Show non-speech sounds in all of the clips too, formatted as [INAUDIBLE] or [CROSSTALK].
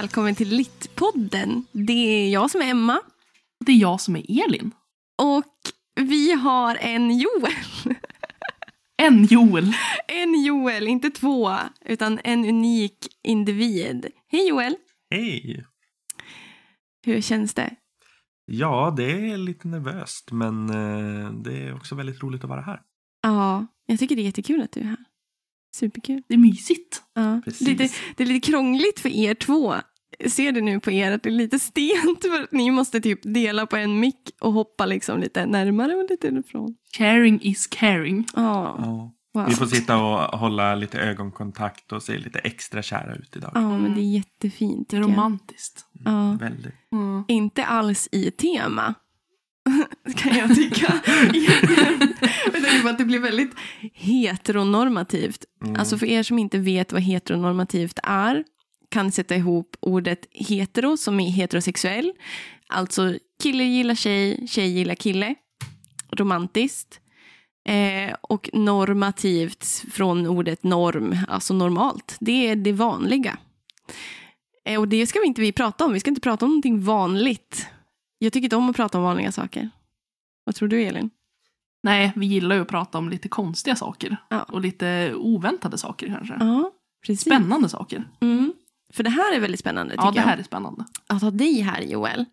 välkommen till Littpodden. Det är jag som är Emma Det är jag som är Elin. och vi har en Joel. [LAUGHS] En Joel. En Joel, inte två, utan en unik individ. Hej Joel, Hej! hur känns det? Ja, det är lite nervöst, men eh, det är också väldigt roligt att vara här. Ja, jag tycker det är jättekul att du är här. Superkul. Det är mysigt. Ja. Precis. Lite, det är lite krångligt för er två. Ser det nu på er att det är lite stent för att ni måste typ dela på en mick och hoppa liksom lite närmare och lite ifrån. Sharing is caring. Ja, Ja. wow. Vi får sitta och hålla lite ögonkontakt och se lite extra kära ut idag. Ja, men det är jättefint. Det är romantiskt. Ja. Väldigt. Mm. Inte alls i tema. [LAUGHS] kan jag tycka. [LAUGHS] Att det blir väldigt heteronormativt. Mm. Alltså för er som inte vet vad heteronormativt är kan sätta ihop ordet hetero som är heterosexuell. Alltså kille gillar tjej, tjej gillar kille. Romantiskt. Eh, och normativt från ordet norm, alltså normalt. Det är det vanliga. Eh, och det ska vi inte vi prata om. Vi ska inte prata om någonting vanligt. Jag tycker inte om att prata om vanliga saker. Vad tror du Elin? Nej, vi gillar ju att prata om lite konstiga saker. Ja. Och lite oväntade saker kanske. Ja, precis. Spännande saker. Mm. För det här är väldigt spännande tycker Ja, det här jag. är spännande. Att ha dig här Joel.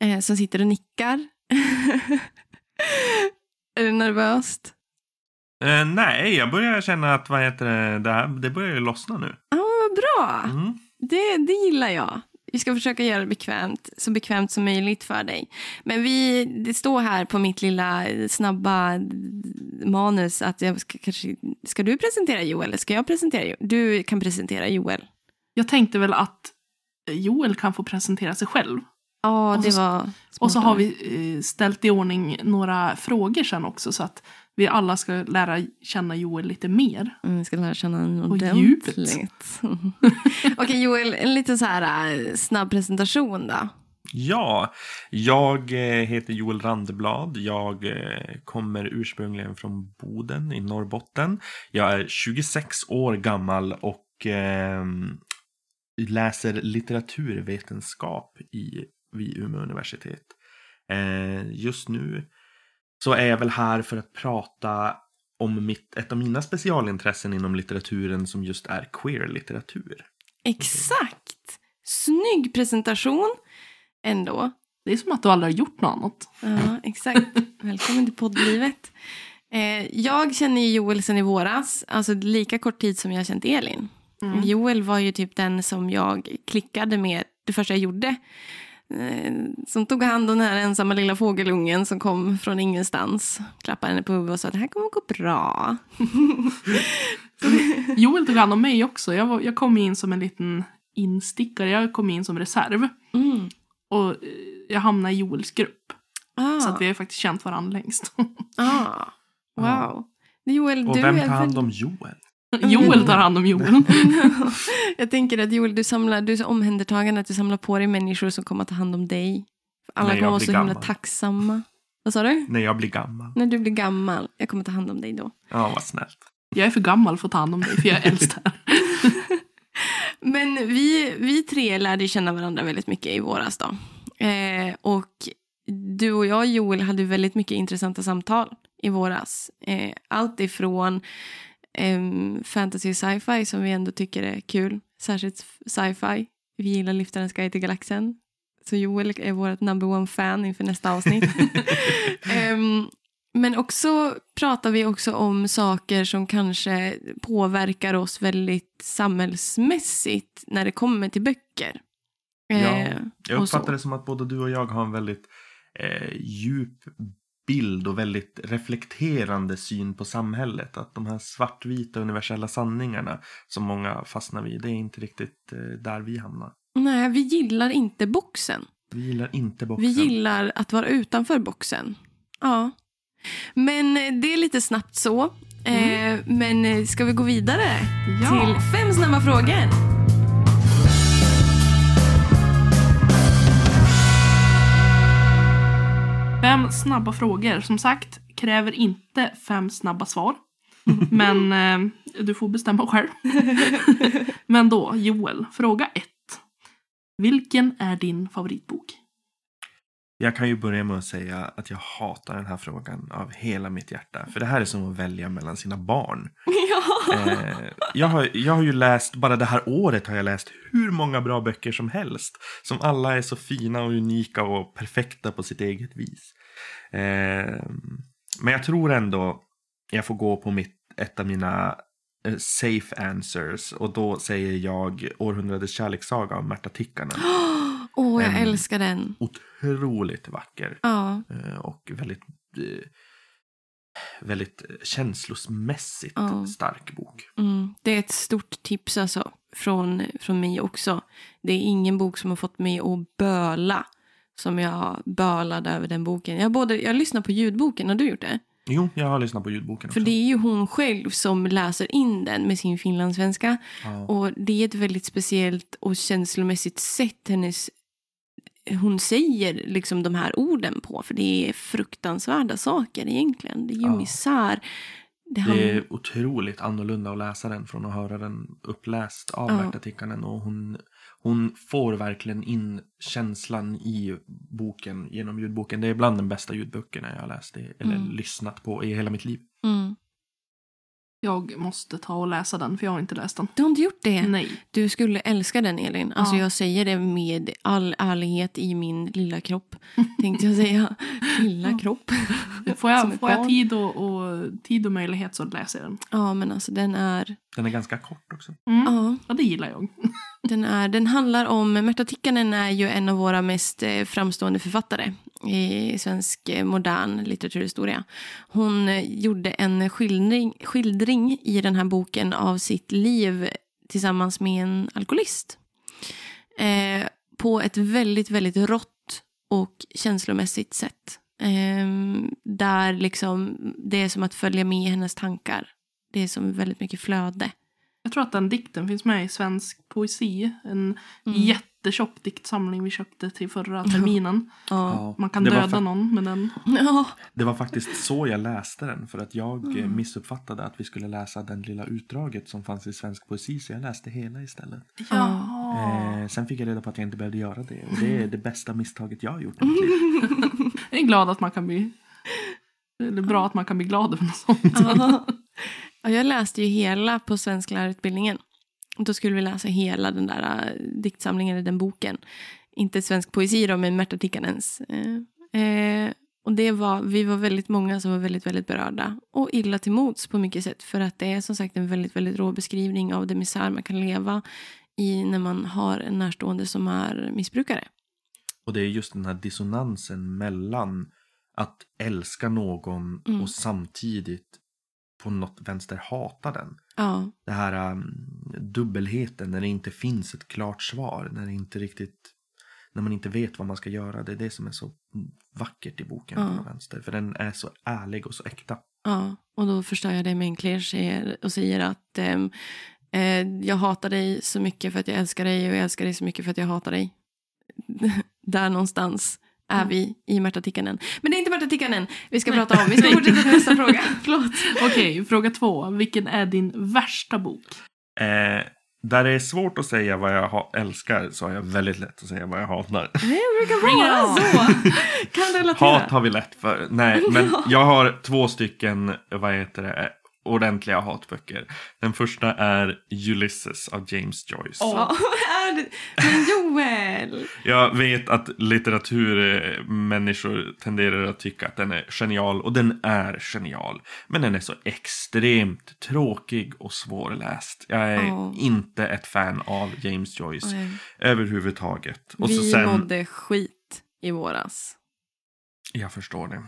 Eh, som sitter och nickar. [LAUGHS] är det nervöst? Eh, nej, jag börjar känna att vad heter det, det, här, det börjar ju lossna nu. Ja, vad bra. Mm. Det, det gillar jag. Vi ska försöka göra det bekvämt, så bekvämt som möjligt för dig. Men vi, det står här på mitt lilla snabba manus att jag ska kanske... Ska du presentera Joel eller ska jag presentera Joel? Du kan presentera Joel. Jag tänkte väl att Joel kan få presentera sig själv. Ja, Och det så- var Och så har vi eh, ställt i ordning några frågor sen också så att vi alla ska lära känna Joel lite mer. Mm, ska lära känna honom Och ordentligt. [LAUGHS] Okej Joel, en liten så här äh, snabb presentation då. Ja, jag eh, heter Joel Randeblad. Jag eh, kommer ursprungligen från Boden i Norrbotten. Jag är 26 år gammal och eh, läser litteraturvetenskap i, vid Umeå universitet. Eh, just nu så är jag väl här för att prata om mitt, ett av mina specialintressen inom litteraturen som just är queer-litteratur. Exakt. Snygg presentation ändå. Det är som att du aldrig har gjort något annat. Ja, exakt. [LAUGHS] Välkommen till poddlivet. Eh, jag känner ju Joel sen i våras, alltså lika kort tid som jag har känt Elin. Mm. Joel var ju typ den som jag klickade med det första jag gjorde. Eh, som tog hand om den här ensamma lilla fågelungen som kom från ingenstans. Klappade henne på huvudet och sa att det här kommer gå bra. [LAUGHS] Joel tog hand om mig också. Jag, var, jag kom in som en liten instickare. Jag kom in som reserv. Mm. Och eh, jag hamnade i Joels grupp. Ah, Så att vi har ju faktiskt känt varandra längst. ah, [LAUGHS] wow. Joel, Och du vem tar hand om Joel? [LAUGHS] Joel tar hand om Joel. [LAUGHS] jag tänker att Joel, du, samlar, du är så omhändertagande att du samlar på dig människor som kommer att ta hand om dig. Alla kommer vara så himla gammal. tacksamma. Vad sa du? När jag blir gammal. När du blir gammal. Jag kommer ta hand om dig då. Ja, vad snällt. Jag är för gammal för att ta hand om dig för jag är äldst här. [LAUGHS] Men vi, vi tre lärde känna varandra väldigt mycket i våras då. Eh, och du och jag, Joel, hade väldigt mycket intressanta samtal i våras. Eh, allt ifrån ehm, fantasy och sci-fi som vi ändå tycker är kul. Särskilt sci-fi. Vi gillar Liftarens guide till galaxen. Så Joel är vårt number one fan inför nästa avsnitt. [LAUGHS] Ehm, men också pratar vi också om saker som kanske påverkar oss väldigt samhällsmässigt när det kommer till böcker. Ja, Eh, Jag uppfattar det som att både du och jag har en väldigt eh, djup bild och väldigt reflekterande syn på samhället. Att de här svartvita universella sanningarna som många fastnar vid, det är inte riktigt eh, där vi hamnar. Nej, vi gillar inte boxen. Vi gillar inte boxen. Vi gillar att vara utanför boxen. Ja. Men eh, det är lite snabbt så. Eh, men eh, ska vi gå vidare Ja. till fem snabba frågor? Fem snabba frågor. Som sagt, kräver inte fem snabba svar. [LAUGHS] Men eh, du får bestämma själv. [LAUGHS] Men då, Joel, fråga ett. Vilken är din favoritbok? Jag kan ju börja med att säga att jag hatar den här frågan av hela mitt hjärta. För det här är som att välja mellan sina barn. [LAUGHS] Ja. Eh, jag, har, jag har ju läst, bara det här året har jag läst hur många bra böcker som helst. Som alla är så fina och unika och perfekta på sitt eget vis. Eh, men jag tror ändå jag får gå på mitt, ett av mina eh, safe answers. Och då säger jag Århundradets kärlekssaga av Märta Tikkanen. [GASPS] Åh, jag En- älskar den. Otroligt vacker. Ja. Eh, och väldigt, väldigt känslomässigt Ja. stark bok. Mm. Det är ett stort tips alltså. Från, från mig också. Det är ingen bok som har fått mig att böla. Som jag bölade över den boken. Jag, både, jag lyssnar på ljudboken. Har du gjort det? Jo, jag har lyssnat på ljudboken För också. det är ju hon själv som läser in den med sin finlandssvenska. Ja. Och det är ett väldigt speciellt och känslomässigt sätt hennes hon säger liksom de här orden på. För det är fruktansvärda saker egentligen. Det är ju Ja. misär. Det, han, Det är otroligt annorlunda att läsa den från att höra den uppläst av Ja. Märta Tikkanen. Och hon, hon får verkligen in känslan i boken genom ljudboken. Det är bland de bästa ljudböckerna jag har läst eller Mm. lyssnat på i hela mitt liv. mm. Jag måste ta och läsa den, för jag har inte läst den. Du har inte gjort det? Nej. Du skulle älska den Elin. Alltså Ja. jag säger det med all ärlighet i min lilla kropp. Tänkte jag säga. [LAUGHS] Lilla kropp. Får jag, får jag tid, och, och, tid och möjlighet så läser jag den. Ja men alltså den är. Den är ganska kort också. Mm. Ja. Ja, det gillar jag. Den, är, den handlar om, Märta Tikkanen är ju en av våra mest eh, framstående författare i svensk eh, modern litteraturhistoria. Hon eh, gjorde en skildring, skildring i den här boken av sitt liv tillsammans med en alkoholist. Eh, på ett väldigt, väldigt rått och känslomässigt sätt. Eh, där liksom det är som att följa med i hennes tankar. Det är som väldigt mycket flöde. Jag tror att den dikten finns med i svensk poesi. En Mm. jättetjock diktsamling vi köpte till förra terminen. Ja. Man kan det döda någon med den. Ja. Det var faktiskt så jag läste den. För att jag Mm. eh, missuppfattade att vi skulle läsa den lilla utdraget som fanns i svensk poesi. Så jag läste hela istället. Ja. Eh, sen fick jag reda på att jag inte behövde göra det. Och det är det bästa misstaget jag har gjort i mitt liv. [LAUGHS] Jag är glad att man kan bli... Eller bra att man kan bli glad över något sånt. Ja. Ja, jag läste ju hela på svensklärarutbildningen. Då skulle vi läsa hela den där äh, diktsamlingen, eller den boken. Inte svensk poesi då, men Märta Tikkanens. Eh, eh, och det var, vi var väldigt många som var väldigt, väldigt berörda. Och illa till mods på mycket sätt. För att det är som sagt en väldigt, väldigt rå beskrivning av det misär man kan leva i när man har en närstående som är missbrukare. Och det är just den här dissonansen mellan att älska någon Mm. och samtidigt på något vänster hata den. Ja, Det här um, dubbelheten när det inte finns ett klart svar. När det inte riktigt när man inte vet vad man ska göra. Det är det som är så vackert i boken Ja. på vänster. För den är så ärlig och så äkta. Ja, och då förstör jag det med en kliché och säger att eh, jag hatar dig så mycket för att jag älskar dig och jag älskar dig så mycket för att jag hatar dig. [LAUGHS] Där någonstans är Mm. vi i Märta Tikkanen. Men det är inte Märta Tikkanen vi ska prata om. Vi ska fortsätta till nästa fråga. [LAUGHS] Förlåt. Okej, fråga två. Vilken är din värsta bok? Eh, där det är svårt att säga vad jag älskar så har jag väldigt lätt att säga vad jag hatar. Det brukar vara så. [LAUGHS] Kan relatera. Hat har vi lätt för. Nej, men [LAUGHS] jag har två stycken, vad heter det, ordentliga hatböcker. Den första är Ulysses av James Joyce. Åh. Det? Men Joel. [LAUGHS] Jag vet att litteraturmänniskor tenderar att tycka att den är genial och den är genial. Men den är så extremt tråkig och svårläst. Jag är Ja. inte ett fan av James Joyce Nej. överhuvudtaget. Och så Vi sen, mådde skit i våras. jag förstår det.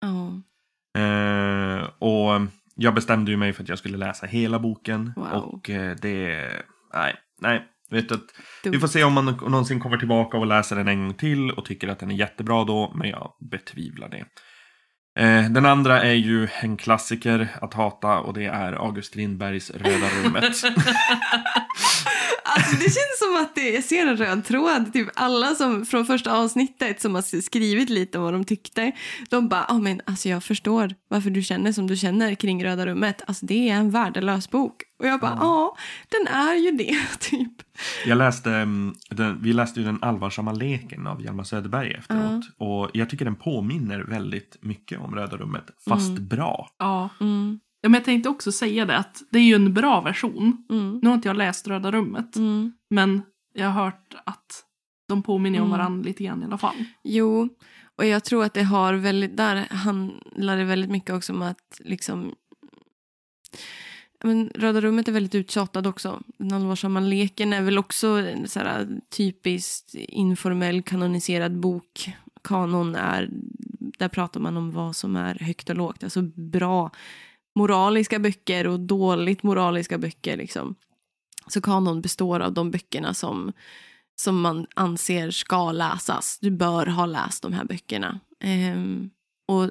Ja. Eh, och jag bestämde ju mig för att jag skulle läsa hela boken. Wow. Och eh, det, nej, nej. Vet du, vi får se om man någonsin kommer tillbaka och läser den en gång till och tycker att den är jättebra då, men jag betvivlar det. Eh, den andra är ju en klassiker att hata och det är August Strindbergs Röda rummet. [LAUGHS] [LAUGHS] Alltså det känns som att det, jag ser en röd tråd. Typ alla som från första avsnittet som har skrivit lite om vad de tyckte. De bara, oh, men alltså jag förstår varför du känner som du känner kring Röda rummet. Alltså det är en värdelös bok. Och jag bara, ja, den är ju det, [LAUGHS] typ. Jag läste, mm, den, vi läste ju den allvarsamma leken av Hjalmar Söderberg efteråt. Och jag tycker den påminner väldigt mycket om Röda rummet, fast bra. Ja. Mm, ja, men jag tänkte också säga det att det är ju en bra version. mm, Nu har inte jag läst Röda rummet, mm. men jag har hört att de påminner om Mm. varandra lite grann i alla fall. Jo, och jag tror att det har väldigt, där handlar det väldigt mycket också om att liksom men Röda rummet är väldigt uttjatad också. Den allvarsamma leken är väl också en så här typiskt informell kanoniserad bok. Kanon är, där pratar man om vad som är högt och lågt. Alltså bra moraliska böcker och dåligt moraliska böcker. Liksom. Så kanon består av de böckerna som, som man anser ska läsas. Du bör ha läst de här böckerna. Ehm, och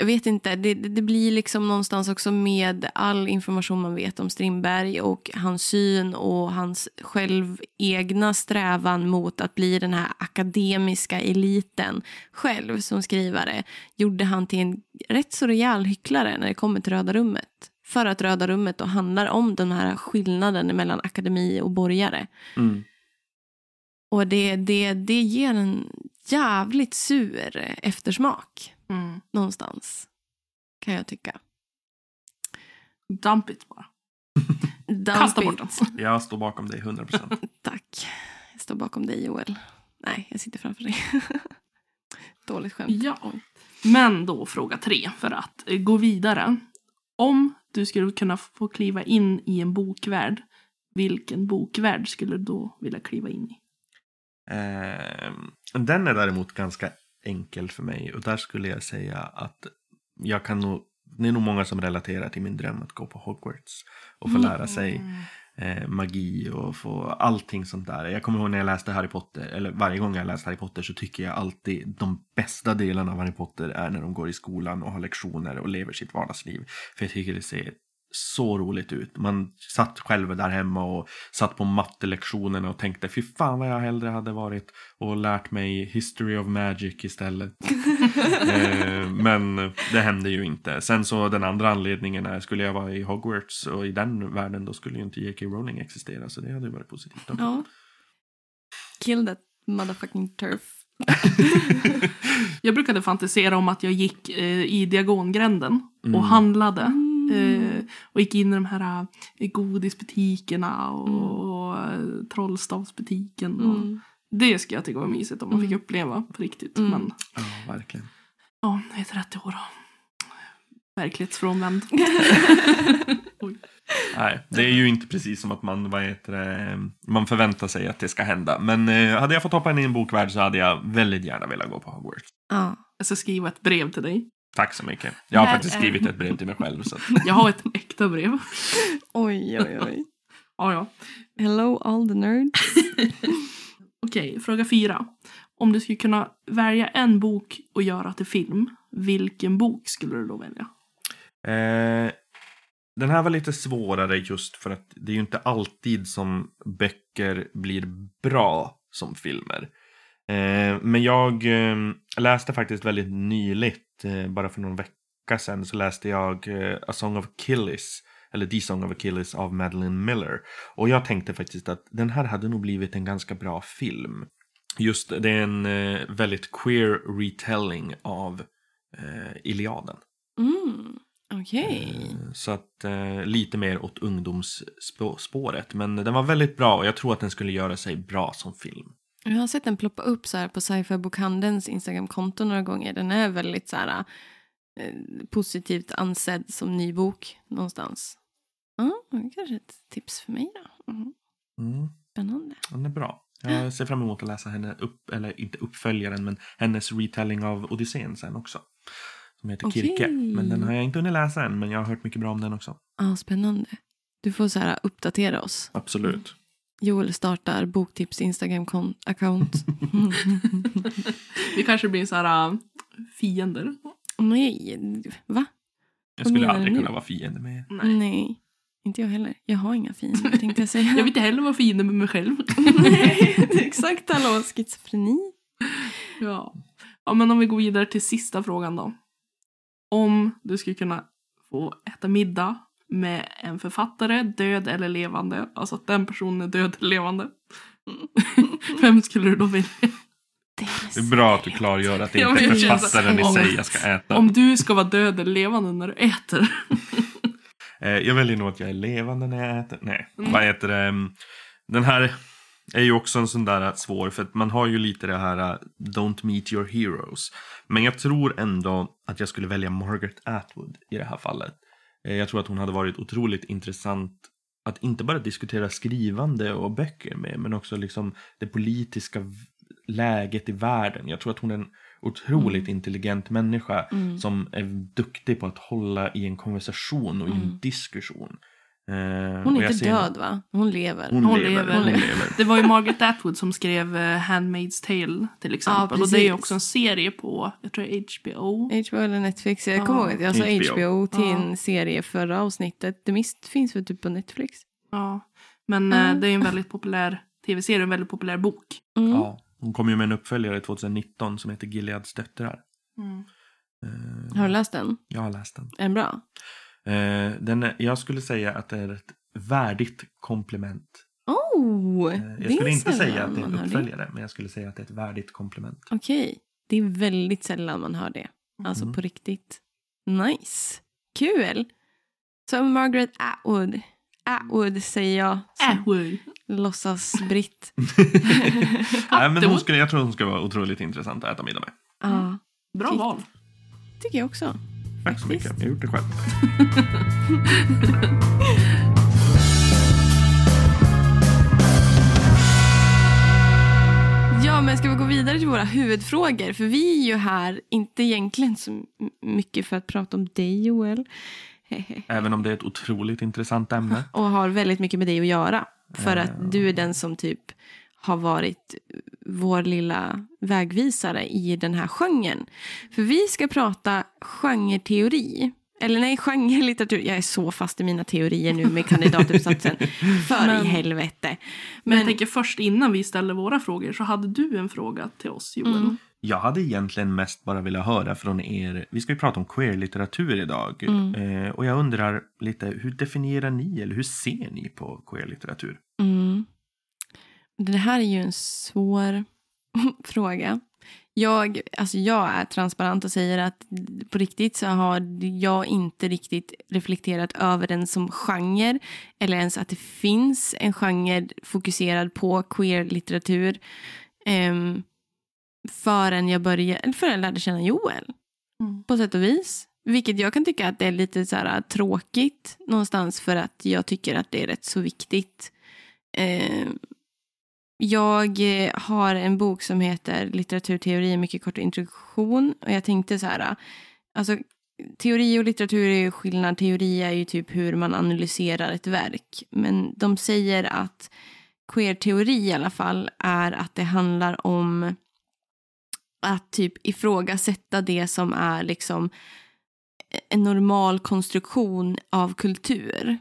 jag vet inte, det, det blir liksom någonstans också med all information man vet om Strindberg och hans syn och hans själv egna strävan mot att bli den här akademiska eliten själv som skrivare gjorde han till en rätt så rejäl hycklare när det kommer till Röda rummet. För att Röda rummet då handlar om den här skillnaden mellan akademi och borgare. Mm. Och det, det, det ger en jävligt sur eftersmak Mm. någonstans. Kan jag tycka. Dump it bara. Dump Kasta bort den. [LAUGHS] Jag står bakom dig 100%. [LAUGHS] Tack. Jag står bakom dig Joel. Nej, jag sitter framför dig. [LAUGHS] Dåligt skämt. Ja. Men då fråga tre, för att eh, gå vidare. Om du skulle kunna få kliva in i en bokvärld, vilken bokvärld skulle du då vilja kliva in i? Ehm, den är däremot ganska enkel för mig. Och där skulle jag säga att jag kan nog, det är nog många som relaterar till min dröm att gå på Hogwarts. Och få lära sig eh, magi och få allting sånt där. Jag kommer ihåg när jag läste Harry Potter, eller varje gång jag läst Harry Potter så tycker jag alltid de bästa delarna av Harry Potter är när de går i skolan och har lektioner och lever sitt vardagsliv. För jag tycker det ser så roligt ut. Man satt själv där hemma och satt på mattelektionerna och tänkte fy fan vad jag hellre hade varit och lärt mig History of Magic istället. [LAUGHS] eh, men det hände ju inte. Sen så den andra anledningen är skulle jag vara i Hogwarts och i den världen då skulle ju inte J.K. Rowling existera så det hade ju varit positivt. också. Ja. Kill that motherfucking turf. [LAUGHS] Jag brukade fantisera om att jag gick eh, i Diagongränden Mm. och handlade. Mm. Eh, och gick in i de här eh, godisbutikerna och eh, trollstavsbutiken. Och Mm. Det skulle jag tycka var mysigt om man fick Mm. uppleva på riktigt. Mm. Men Ja, verkligen. ja, jag är 30 år och verklighetsfrånvänd. [LAUGHS] Nej, det är ju inte precis som att man, vad heter det, man förväntar sig att det ska hända. Men eh, hade jag fått hoppa in i en bokvärld så hade jag väldigt gärna velat gå på Hogwarts. Ja. Jag ska skriva ett brev till dig. Tack så mycket. Jag har Här faktiskt är- skrivit ett brev till mig själv. Så att, [LAUGHS] Jag har ett äkta brev. [LAUGHS] Oj, oj, oj. [LAUGHS] Ja, ja. Hello all the nerds. Okej, fråga fyra. Om du skulle kunna välja en bok och göra till film, vilken bok skulle du då välja? Eh, den här var lite svårare just för att det är ju inte alltid som böcker blir bra som filmer. Eh, men jag eh, läste faktiskt väldigt nyligt, eh, bara för någon vecka sedan, så läste jag eh, A Song of Achilles, eller The Song of Achilles av Madeline Miller. Och jag tänkte faktiskt att den här hade nog blivit en ganska bra film. Just det är en väldigt queer retelling av Iliaden. Mm. Okej. Eh, Så att eh, lite mer åt ungdomsspåret. Men den var väldigt bra och jag tror att den skulle göra sig bra som film. Jag har sett den ploppa upp så här på sci-fi bokhandelns Instagramkonto några gånger. Den är väldigt så här eh, positivt ansedd som ny bok någonstans. Ja, det kanske är ett tips för mig då. Mm. Mm, Spännande. den är bra. Jag ser fram emot att läsa henne upp, eller inte uppföljaren, men hennes retelling av Odysseen sen också. Som heter Okej. Kirke. Men den har jag inte hunnit läsa än, men jag har hört mycket bra om den också. Ja, spännande. Du får så här uppdatera oss. Absolut. Joel startar boktips Instagram-account. [LAUGHS] Vi kanske blir så här äh, fiender. Nej, va? Jag skulle aldrig kunna vara fiende med er. Nej. Nej, Inte jag heller. Jag har inga fiender tänkte jag säga. [LAUGHS] Jag vet inte heller vad fienden med mig själv. [LAUGHS] Nej, exakt hallå, schizofreni. ja. ja, men om vi går vidare till sista frågan då. Om du skulle kunna få äta middag med en författare, död eller levande, alltså att den personen är död eller levande. [LAUGHS] Vem skulle du då välja? Det är bra att du klargör att det inte är författaren i om- sig jag ska äta. Om du ska vara död eller levande när du äter. [LAUGHS] Eh, Jag väljer nog att jag är levande när jag äter. Nej, Mm. vad heter det? Mm, Den här är ju också en sån där svår, för att man har ju lite det här uh, Don't meet your heroes. Men jag tror ändå att jag skulle välja Margaret Atwood i det här fallet. Eh, Jag tror att hon hade varit otroligt intressant att inte bara diskutera skrivande och böcker med, men också liksom det politiska läget i världen. Jag tror att hon är en otroligt intelligent människa Mm. som är duktig på att hålla i en konversation och i en Mm. diskussion. Eh, Hon och är inte ser- död va? Hon lever. Hon, Hon lever. lever. Hon lever. Det var ju Margaret Atwood som skrev eh, Handmaid's Tale till exempel. och det är också en serie på, jag tror HBO. HBO eller Netflix. Jag Ja. kommer ihåg att jag sa HBO. HBO till Ja. en serie förra avsnittet. Det mist finns väl typ på Netflix? Ja. Men Mm. eh, det är ju en väldigt populär tv-serie, en väldigt populär bok. Mm. Ja, hon kom ju med en uppföljare 2019 som heter Gileads döttrar. Mm. Eh, Har du läst den? Jag har läst den. Är den bra? Eh, den är, jag skulle säga att det är ett värdigt komplement. Oh! Eh, det jag skulle är inte säga att det är man en hör uppföljare, men jag skulle säga att det är ett värdigt komplement. Okej. Det är väldigt sällan man hör det. Alltså Mm. på riktigt. Nice. Kul. Så Margaret Atwood. Atwood säger jag. som Atwood. Låtsas-britt. [LAUGHS] Nej, men hon Atwood. skulle, jag tror hon skulle vara otroligt intressant att äta middag med. Ja, Bra Titt. val. tycker jag också. Tack så mycket. Jag har gjort det själv. [LAUGHS] Ja, men ska vi gå vidare till våra huvudfrågor? För vi är ju här, inte egentligen så mycket för att prata om dig Joel. [LAUGHS] Även om det är ett otroligt intressant ämne. och har väldigt mycket med dig att göra. För att du är den som typ har varit vår lilla vägvisare i den här genren. För vi ska prata genreteori. Eller nej, genrelitteratur. Jag är så fast i mina teorier nu med kandidatuppsatsen. [LAUGHS] För Men- i helvete. Men jag tänker först innan vi ställer våra frågor så hade du en fråga till oss Joel. Mm. Jag hade egentligen mest bara velat höra från er. Vi ska ju prata om queer-litteratur idag. Mm. Eh, och jag undrar lite, hur definierar ni eller hur ser ni på queer-litteratur? Mm. Det här är ju en svår [LAUGHS] fråga. Jag, alltså jag är transparent och säger att på riktigt så har jag inte riktigt reflekterat över den som genre eller ens att det finns en genre fokuserad på queer-litteratur um, förrän jag började, förrän jag lärde känna Joel Mm. på sätt och vis. Vilket jag kan tycka att det är lite så här tråkigt någonstans för att jag tycker att det är rätt så viktigt. Eh, jag eh, har en bok som heter Litteraturteori, en mycket kort introduktion. Och jag tänkte så här, alltså teori och litteratur är ju skillnad. Teori är ju typ hur man analyserar ett verk. Men de säger att queer-teori i alla fall är att det handlar om att typ ifrågasätta det som är liksom en normal konstruktion av kultur.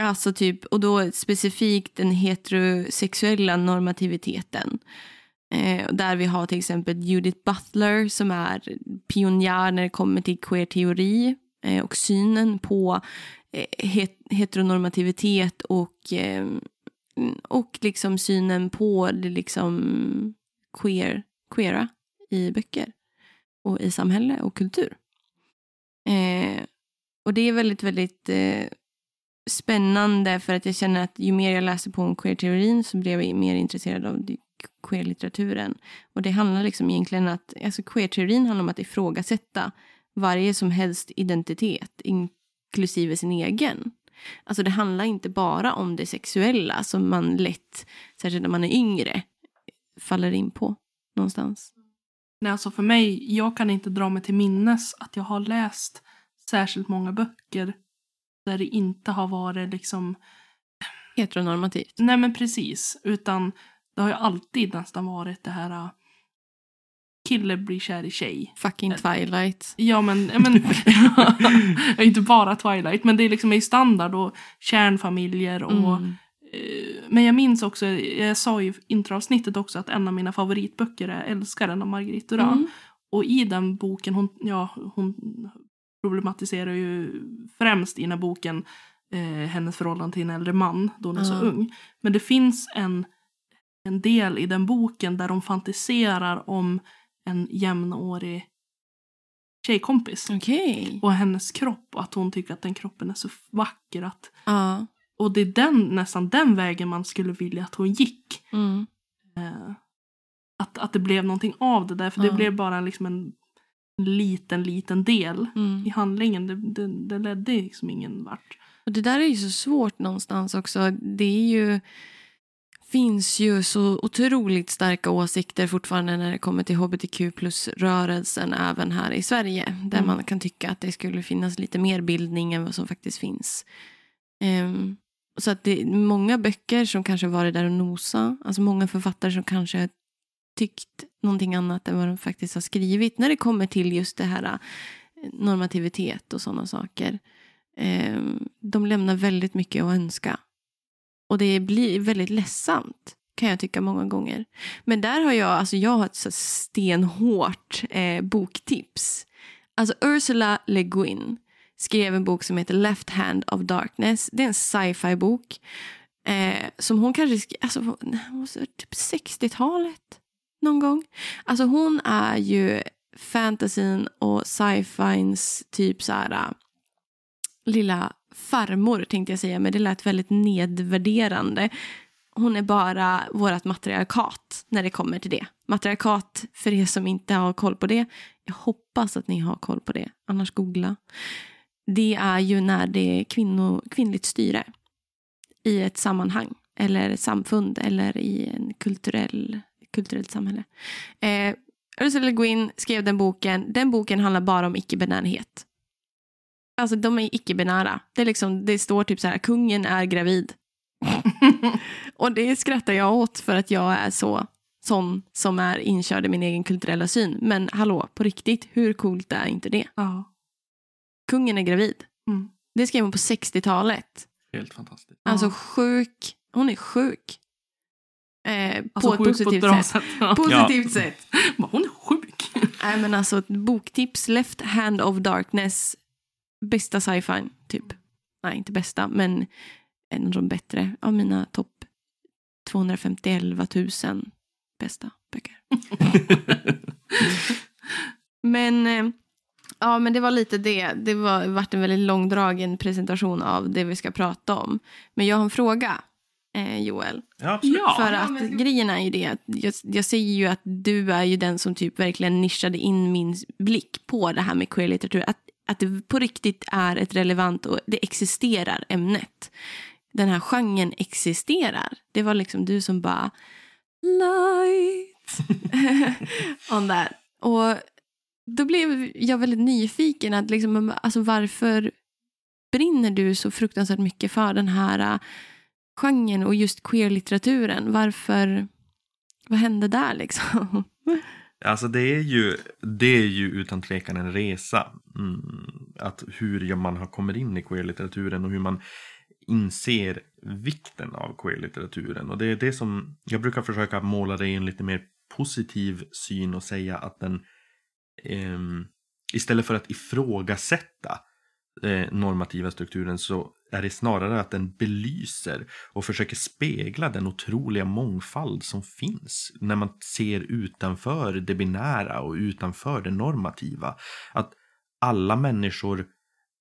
Alltså typ, och då specifikt den heterosexuella normativiteten. Eh, där vi har till exempel Judith Butler som är pionjär när det kommer till queer-teori eh, och synen på eh, het heteronormativitet och, eh, och liksom synen på det liksom queer, queera i böcker och i samhälle och kultur. Eh, och det är väldigt, väldigt eh, spännande för att jag känner att ju mer jag läser på om queer-teorin så blev jag mer intresserad av queer-litteraturen. Och det handlar liksom egentligen att, alltså queer-teorin handlar om att ifrågasätta varje som helst identitet, inklusive sin egen. Alltså det handlar inte bara om det sexuella som man lätt, särskilt när man är yngre, faller in på någonstans. Nej, alltså för mig, jag kan inte dra mig till minnes att jag har läst särskilt många böcker där det inte har varit liksom, Heteronormativt. nej men precis, utan det har ju alltid nästan varit det här äh, kille blir kär i tjej. Fucking Twilight. Ja men, men [LAUGHS] inte bara Twilight men det är liksom i standard och kärnfamiljer och Mm. eh, men jag minns också, jag sa i introavsnittet också att en av mina favoritböcker är Älskaren av Marguerite Duras. Mm. Och i den boken, hon, ja, hon problematiserar ju främst i den här boken eh, hennes förhållande till en äldre man då hon är så ung. Men det finns en, en del i den boken där de fantiserar om en jämnårig tjejkompis. Okej. Och hennes kropp och att hon tycker att den kroppen är så vacker. Att, Ja. och det är den, nästan den vägen man skulle vilja att hon gick. Mm. Eh, att, att det blev någonting av det där. För det Ja. blev bara liksom en liten, liten del Mm. i handlingen. Det, det, det ledde liksom ingen vart. Och det där är ju så svårt någonstans också. Det är ju finns ju så otroligt starka åsikter fortfarande när det kommer till hbtq plus-rörelsen även här i Sverige. Där Mm. man kan tycka att det skulle finnas lite mer bildning än vad som faktiskt finns. Ehm, så att det är många böcker som kanske varit där och nosa. Alltså många författare som kanske tyckt någonting annat än vad de faktiskt har skrivit när det kommer till just det här eh, normativitet och sådana saker. Ehm, de lämnar väldigt mycket att önska. Och det blir väldigt ledsamt kan jag tycka många gånger. Men där har jag, alltså jag har ett så stenhårt eh, boktips. Alltså Ursula Le Guin skrev en bok som heter Left Hand of Darkness. Det är en sci-fi bok. Eh, som hon kanske skrev, alltså hon typ 60-talet någon gång. Alltså hon är ju fantasin och sci-fins typ så här äh, lilla farmor tänkte jag säga, men det lät väldigt nedvärderande. Hon är bara vårt matriarkat när det kommer till det. Matriarkat, för er som inte har koll på det, jag hoppas att ni har koll på det, annars googla. Det är ju när det är kvinno, kvinnligt styre i ett sammanhang eller ett samfund eller i en kulturell, kulturellt samhälle. Eh, Ursula Le Guin skrev den boken. Den boken handlar bara om icke-binärhet. Alltså de är icke-binära. Det, är liksom, det står typ så här, kungen är gravid. [LAUGHS] och det skrattar jag åt för att jag är så sån som är inkörd i min egen kulturella syn. Men hallå, på riktigt, hur coolt är inte det? Ja. Kungen är gravid. Mm. Det skrev hon på 60-talet. Helt fantastiskt. Alltså sjuk. Hon är sjuk. Eh, Alltså på ett positivt på ett sätt. sätt. Ja. Positivt sätt. Bara, Hon är sjuk. Nej men alltså boktips, Left Hand of Darkness. Bästa sci-fi, typ. Nej, inte bästa, men en av de bättre av mina topp 251 000 bästa böcker. [LAUGHS] men, eh, ja, men det var lite det. Det var varit en väldigt långdragen presentation av det vi ska prata om. Men jag har en fråga, Joel. Ja. Ja. För att grejen är ju det att jag, jag säger ju att du är ju den som typ verkligen nischade in min blick på det här med queer-litteratur. Att, att det på riktigt är ett relevant och det existerar ämnet. Den här genren existerar. Det var liksom du som bara light [LAUGHS] on that. Och då blev jag väldigt nyfiken att liksom, alltså varför brinner du så fruktansvärt mycket för den här genren och just queerlitteraturen. Varför, vad hände där liksom? [LAUGHS] Alltså det är ju, det är ju utan tvekan en resa. Mm, att hur man har kommit in i queerlitteraturen och hur man inser vikten av queerlitteraturen. Och det är det som, jag brukar försöka måla det i en lite mer positiv syn och säga att den eh, istället för att ifrågasätta eh, normativa strukturen så är det snarare att den belyser och försöker spegla den otroliga mångfald som finns när man ser utanför det binära och utanför det normativa. Att alla människor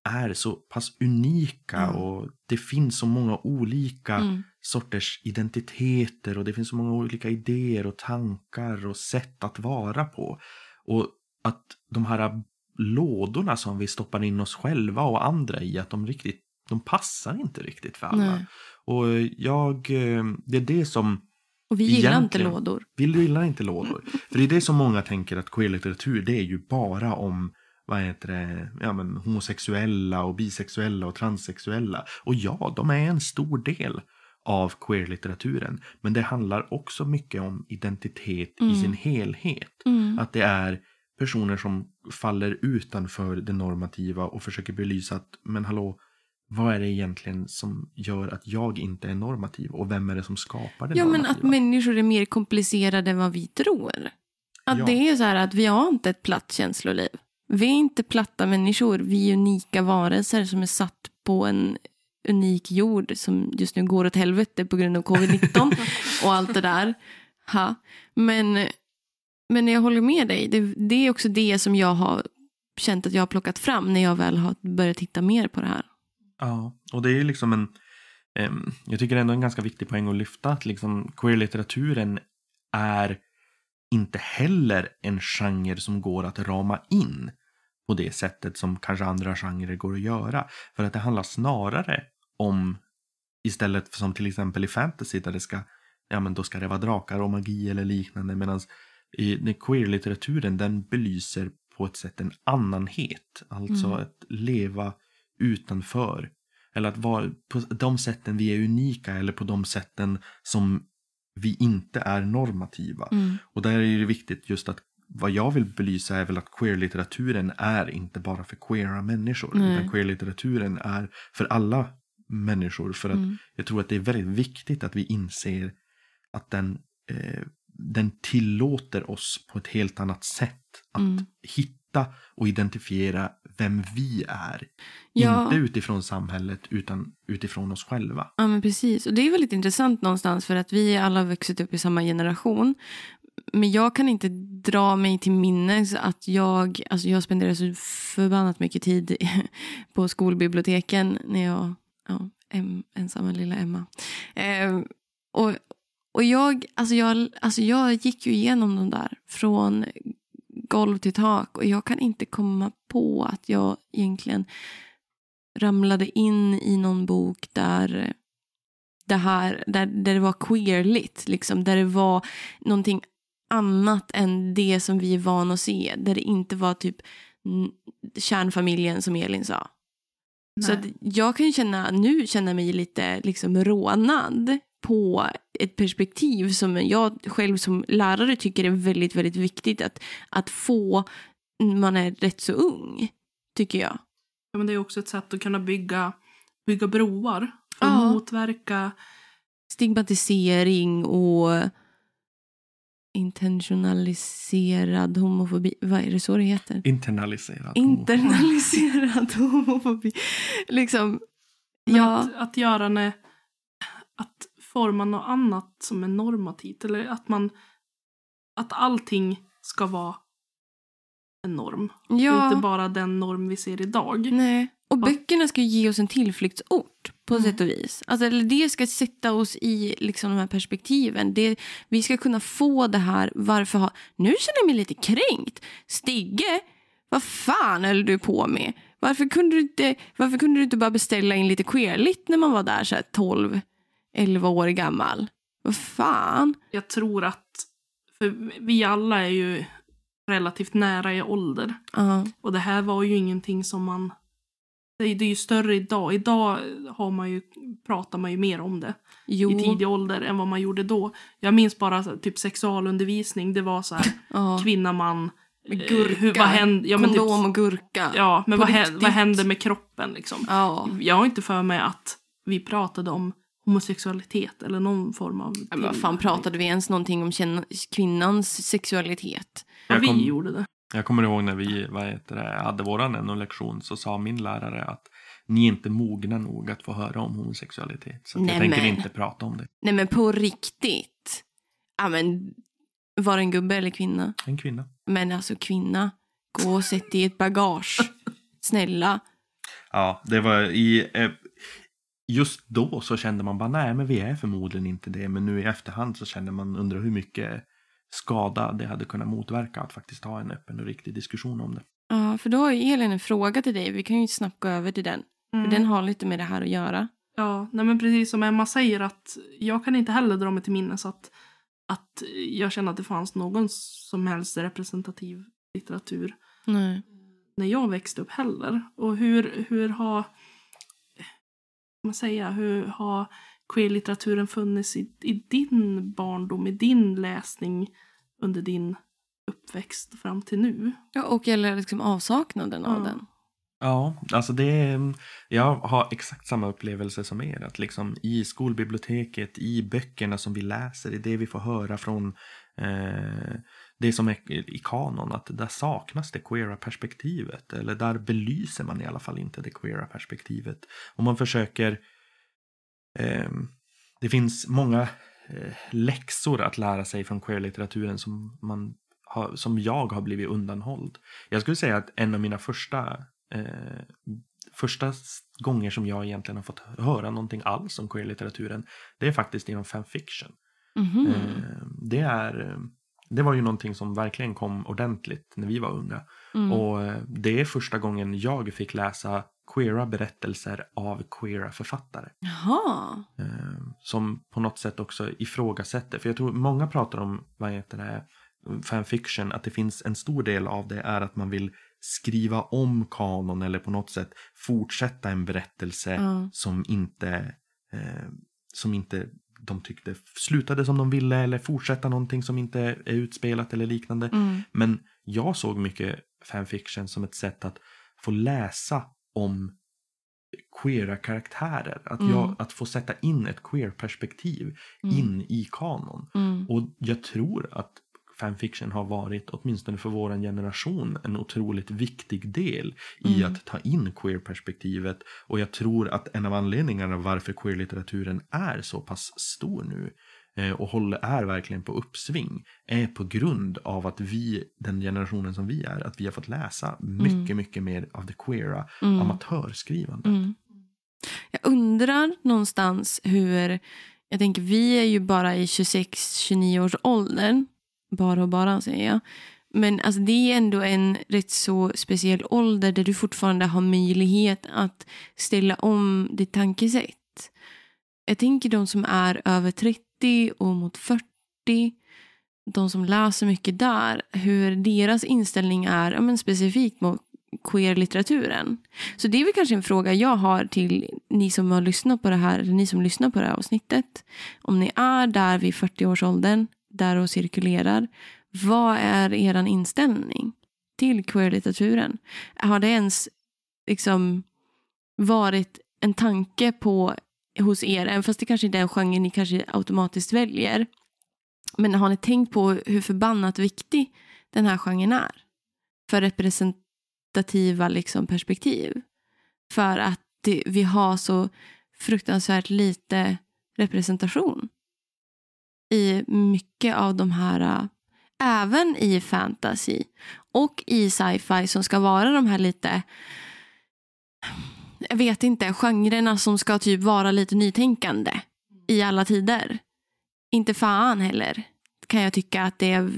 är så pass unika Mm. och det finns så många olika Mm. sorters identiteter och det finns så många olika idéer och tankar och sätt att vara på. Och att de här lådorna som vi stoppar in oss själva och andra i, att de riktigt, de passar inte riktigt för alla. Nej. Och jag, eh, det är det som, Och vi gillar inte lådor. vi gillar inte lådor. För det är det som många tänker att queer-litteratur det är ju bara om vad heter det, ja, men homosexuella och bisexuella och transsexuella. Och ja, de är en stor del av queer-litteraturen. Men det handlar också mycket om identitet Mm. i sin helhet. Mm. Att det är personer som faller utanför det normativa och försöker belysa att, men hallå, vad är det egentligen som gör att jag inte är normativ? Och vem är det som skapar det Ja, men normativa? att människor är mer komplicerade än vad vi tror. Att Ja. det är så här att vi har inte ett platt känsloliv. Vi är inte platta människor. Vi är unika varelser som är satt på en unik jord som just nu går åt helvete på grund av covid-19 [LAUGHS] och allt det där. Ha. Men, men jag håller med dig. Det, det är också det som jag har känt att jag har plockat fram när jag väl har börjat titta mer på det här. Ja, och det är ju liksom en... Um, jag tycker ändå en ganska viktig poäng att lyfta att liksom queerlitteraturen är inte heller en genre som går att rama in på det sättet som kanske andra genrer går att göra. För att det handlar snarare om, istället för som till exempel i fantasy där det ska, ja men då ska det vara drakar och magi eller liknande. Medan i queer-litteraturen den belyser på ett sätt en annanhet. Alltså Mm. att leva utanför. Eller att vara på de sätten vi är unika eller på de sätten som vi inte är normativa. Mm. Och där är det viktigt just att vad jag vill belysa är väl att queer-litteraturen är inte bara för queera människor. Nej. Utan queer-litteraturen är för alla människor. För att Mm. jag tror att det är väldigt viktigt att vi inser att den, eh, den tillåter oss på ett helt annat sätt att Mm. hitta och identifiera vem vi är. Ja. Inte utifrån samhället utan utifrån oss själva. Ja, men precis. Och det är väldigt intressant någonstans för att vi alla har vuxit upp i samma generation. Men jag kan inte dra mig till minnes att jag, alltså jag spenderar så förbannat mycket tid [LAUGHS] på skolbiblioteken när jag, ja, em, ensamma lilla Emma. Eh, och, och jag, alltså jag, alltså jag gick ju igenom de där från golv till tak och jag kan inte komma på att jag egentligen ramlade in i någon bok där det här, där, där det var queerligt, liksom, där det var någonting annat än det som vi är vana att se, där det inte var typ kärnfamiljen som Elin sa. Så Nej. att jag kan ju känna, nu känna mig lite liksom rånad på ett perspektiv som jag själv som lärare tycker är väldigt, väldigt viktigt att, att få när man är rätt så ung, tycker jag. Ja, men det är också ett sätt att kunna bygga, bygga broar för att Ja. motverka Stigmatisering och intentionaliserad homofobi. Vad är det så det heter? Internaliserat. Internaliserad homofobi. Liksom, Men ja. att, att göra ne, att forma något annat som är normativt. Eller att man att allting ska vara en norm. ja. Inte bara den norm vi ser idag. Nej. Och böckerna ska ju ge oss en tillflyktsort på Mm. sätt och vis. Alltså, eller det ska sätta oss i liksom, de här perspektiven. Det, vi ska kunna få det här. Varför ha... Nu känner jag mig lite kränkt. Stigge, vad fan höll du på med? Varför kunde du inte, varför kunde du inte bara beställa in lite queerligt när man var där så här 12, 11 år gammal? Vad fan? Jag tror att, för vi alla är ju relativt nära i ålder. Ja. Och det här var ju ingenting som man... Det är det är ju större idag. Idag har man ju, pratar man ju mer om det Jo. i tidig ålder än vad man gjorde då. Jag minns bara typ sexualundervisning. Det var så här, [LAUGHS] Ja. kvinna, man. Eh, gurka. hur, vad händer, ja, men typ, Kondom och gurka. ja, men vad, vad händer med kroppen liksom? Ja. Jag har inte för mig att vi pratade om homosexualitet eller någon form av... Men vad fan pratade vi ens någonting om kvinnans sexualitet? Ja, Jag vi kom- gjorde det. Jag kommer ihåg när vi vad heter det, hade våran NO-lektion så sa min lärare att ni är inte mogna nog att få höra om homosexualitet. Så att jag tänker inte prata om det. Nej men på riktigt. Ja men, var det en gubbe eller kvinna? En kvinna. Men alltså kvinna, gå och sätt i ett bagage. [LAUGHS] Snälla. Ja, det var i... Just då så kände man bara nej men vi är förmodligen inte det. Men nu i efterhand så kände man undrar hur mycket skada det hade kunnat motverka att faktiskt ha en öppen och riktig diskussion om det. Ja, för då har ju Elin en fråga till dig. Vi kan ju snabbt gå över till den. Mm. För den har lite med det här att göra. Ja, nej men precis som Emma säger att jag kan inte heller dra mig till minnes att, att jag känner att det fanns någon som helst representativ litteratur Nej. när jag växte upp heller. Och hur, hur har, man säga, hur har queer-litteraturen funnits i, i din barndom, i din läsning under din uppväxt fram till nu? Ja, och eller liksom avsaknaden av Ja. den. Ja, alltså det är, jag har exakt samma upplevelse som er. Att liksom i skolbiblioteket, i böckerna som vi läser, i det vi får höra från eh, det som är i kanon, att där saknas det queera perspektivet. Eller där belyser man i alla fall inte det queera perspektivet. Och man försöker, eh, det finns många eh, läxor att lära sig från queer-litteraturen som, man har, som jag har blivit undanhålld. Jag skulle säga att en av mina första eh, första gånger som jag egentligen har fått höra någonting alls om queer-litteraturen det är faktiskt inom fanfiction. Mhm. Eh, det, är, eh, det var ju någonting som verkligen kom ordentligt när vi var unga. Mm. Och eh, det är första gången jag fick läsa queera berättelser av queera författare. Jaha. Eh, som på något sätt också ifrågasätter. För jag tror många pratar om vad heter det, fanfiction. Att det finns en stor del av det är att man vill skriva om kanon eller på något sätt fortsätta en berättelse Ja. som inte eh, som inte de tyckte slutade som de ville eller fortsätta någonting som inte är utspelat eller liknande. Mm. Men jag såg mycket fanfiction som ett sätt att få läsa om queera karaktärer. Att, Mm. jag, att få sätta in ett queer-perspektiv Mm. in i kanon. Mm. Och jag tror att fanfiction har varit, åtminstone för vår generation, en otroligt viktig del i Mm. att ta in queer-perspektivet. Och jag tror att en av anledningarna varför queer-litteraturen är så pass stor nu eh, och håller, är verkligen på uppsving är på grund av att vi, den generationen som vi är, att vi har fått läsa mycket, mycket mer av det queera Mm. amatörskrivandet. Mm. Jag undrar någonstans hur... Jag tänker, vi är ju bara i 26-29 års åldern. Bara och bara, säger jag. Men alltså, det är ändå en rätt så speciell ålder där du fortfarande har möjlighet att ställa om ditt tankesätt. Jag tänker de som är över 30 och mot 40, de som läser mycket där, hur deras inställning är ja, men specifikt mot queer-litteraturen. Så det är väl kanske en fråga jag har till ni som har lyssnat på det här, eller ni som lyssnar på det här avsnittet. Om ni är där vid 40-årsåldern, där och cirkulerar, vad är er inställning till queerlitteraturen? Har det ens liksom varit en tanke på hos er, även fast det kanske inte är en genre ni kanske automatiskt väljer. Men har ni tänkt på hur förbannat viktig den här genren är? För representativa liksom, perspektiv. För att det, vi har så fruktansvärt lite representation i mycket av de här, äh, även i fantasy och i sci-fi som ska vara de här lite, jag vet inte, genrerna som ska typ vara lite nytänkande i alla tider. Inte fan heller kan jag tycka att det är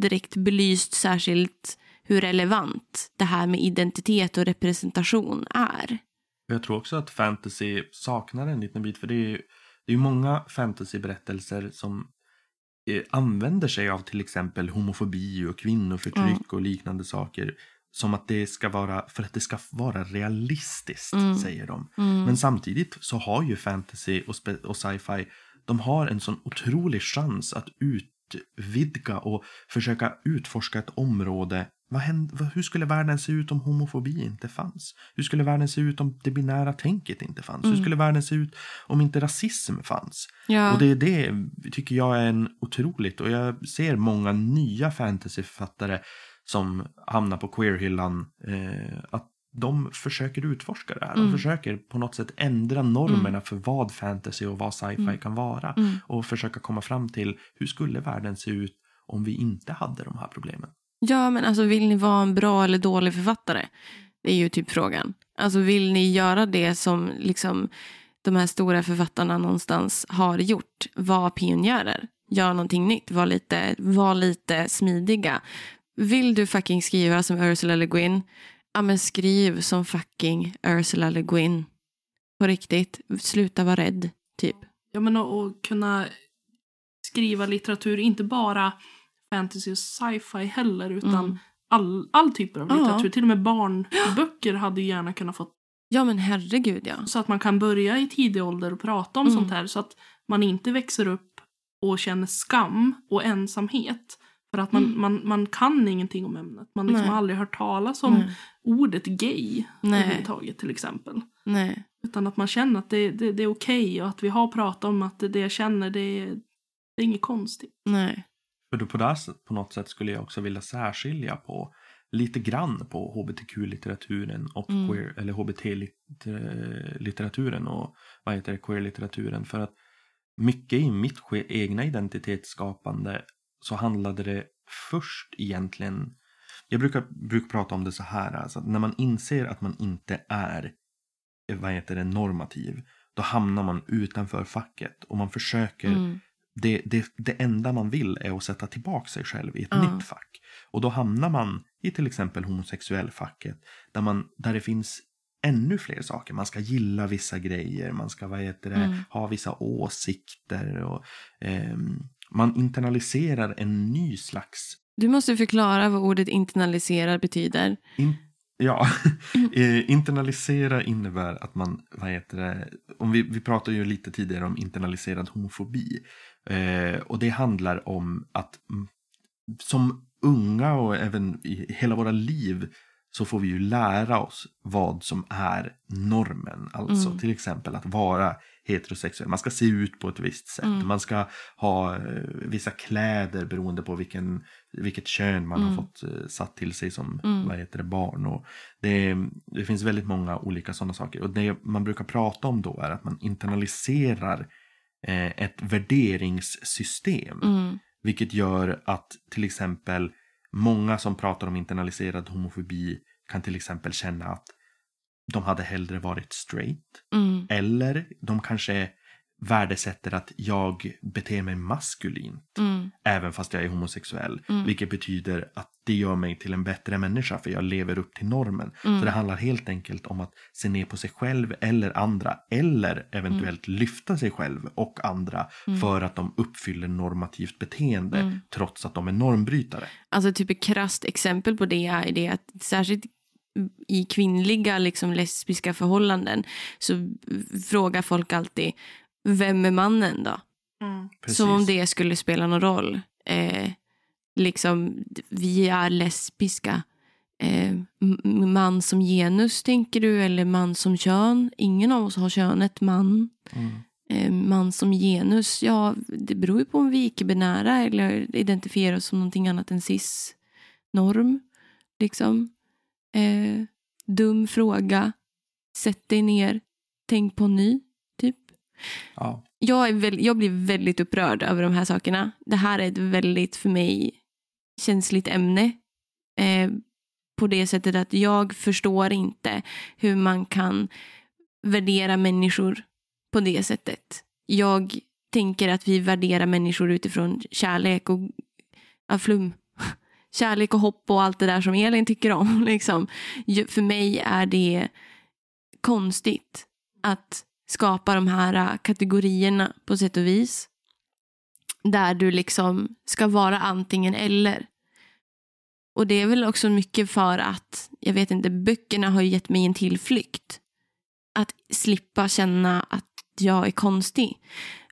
direkt belyst särskilt hur relevant det här med identitet och representation är. Jag tror också att fantasy saknar en liten bit. För det är ju det är många fantasyberättelser som använder sig av till exempel homofobi och kvinnoförtryck och liknande saker. Som att det ska vara, för att det ska vara realistiskt, Mm. säger de. Mm. Men samtidigt så har ju fantasy och, och sci-fi, de har en sån otrolig chans att utvidga och försöka utforska ett område. Vad händer, hur skulle världen se ut om homofobi inte fanns? Hur skulle världen se ut om det binära tänket inte fanns? Hur Mm. skulle världen se ut om inte rasism fanns? Ja. Och det är det tycker jag är en otroligt. Och jag ser många nya fantasyförfattare som hamnar på queerhyllan. Eh, att de försöker utforska det här. De Mm. försöker på något sätt ändra normerna för vad fantasy och vad sci-fi Mm. kan vara. Mm. Och försöka komma fram till hur skulle världen se ut om vi inte hade de här problemen. Ja, men alltså vill ni vara en bra eller dålig författare? Det är ju typ frågan. Alltså vill ni göra det som liksom de här stora författarna någonstans har gjort? Var pionjärer. Gör någonting nytt. Var lite, var lite smidiga. Vill du fucking skriva som Ursula Le Guin? Ja, men skriv som fucking Ursula Le Guin. På riktigt. Sluta vara rädd, typ. Ja, men och, och kunna skriva litteratur, inte bara fantasy och sci-fi heller, utan Mm. all, all typer av Ja. litteratur. Till och med barnböcker hade ju gärna kunnat få Ja, men herregud ja. Så att man kan börja i tidig ålder och prata om Mm. sånt här så att man inte växer upp och känner skam och ensamhet. För att man, Mm. man, man kan ingenting om ämnet. Man liksom har aldrig hört talas om Nej. ordet gay Nej. överhuvudtaget till exempel. Nej. Utan att man känner att det, det, det är okej och att vi har pratat om att det, det jag känner det det är inget konstigt. Nej. För då på, det, på något sätt skulle jag också vilja särskilja på lite grann på hbtq-litteraturen och Mm. queer, eller hbt-litteraturen och vad heter det, queer-litteraturen. För att mycket i mitt egna identitetsskapande så handlade det först egentligen jag brukar, brukar prata om det så här, alltså, att när man inser att man inte är vad heter det, normativ, då hamnar man utanför facket och man försöker Mm. Det, det, det enda man vill är att sätta tillbaka sig själv i ett Ja. nytt fack. Och då hamnar man i till exempel homosexuellfacket där, man, där det finns ännu fler saker. Man ska gilla vissa grejer, man ska vad heter det, Mm. ha vissa åsikter. Och, ehm, man internaliserar en ny slags Du måste förklara vad ordet internalisera betyder. In, ja, [LAUGHS] eh, internalisera innebär att man, vad heter det, om vi, vi pratade ju lite tidigare om internaliserad homofobi. Eh, och det handlar om att som unga och även i hela våra liv så får vi ju lära oss vad som är normen. Alltså Mm. till exempel att vara heterosexuell. Man ska se ut på ett visst sätt. Mm. Man ska ha eh, vissa kläder beroende på vilken, vilket kön man Mm. har fått eh, satt till sig som Mm. vad heter det, barn. Och det, det finns väldigt många olika sådana saker. Och det man brukar prata om då är att man internaliserar ett värderingssystem. Mm. Vilket gör att till exempel många som pratar om internaliserad homofobi kan till exempel känna att de hade hellre varit straight. Mm. Eller de kanske värdesätter att jag beter mig maskulint. Mm. Även fast jag är homosexuell. Mm. Vilket betyder att det gör mig till en bättre människa för jag lever upp till normen. Mm. Så det handlar helt enkelt om att se ner på sig själv eller andra. Eller eventuellt lyfta sig själv och andra Mm. för att de uppfyller normativt beteende Mm. trots att de är normbrytare. Alltså typ ett krasst exempel på det är det att särskilt i kvinnliga liksom lesbiska förhållanden så frågar folk alltid vem är mannen då? Precis. Som om det skulle spela någon roll. Eh, liksom, vi är lesbiska. Eh, man som genus tänker du eller man som kön? Ingen av oss har könet man. Mm. Eh, man som genus, ja det beror ju på om vi är icke-binära eller identifierar oss som någonting annat än cis-norm. Liksom. Eh, dum fråga. Sätt dig ner. Tänk på en ny. Ja. Jag, är väl, jag blir väldigt upprörd över de här sakerna. Det här är ett väldigt, för mig, känsligt ämne. Eh, på det sättet att jag förstår inte hur man kan värdera människor på det sättet. Jag tänker att vi värderar människor utifrån kärlek och ja, flum. [LAUGHS] Kärlek och hopp och allt det där som Elin tycker om. [LAUGHS] Liksom. För mig är det konstigt att skapa de här äh, kategorierna på sätt och vis. Där du liksom ska vara antingen eller. Och det är väl också mycket för att, jag vet inte, böckerna har ju gett mig en tillflykt. Att slippa känna att jag är konstig.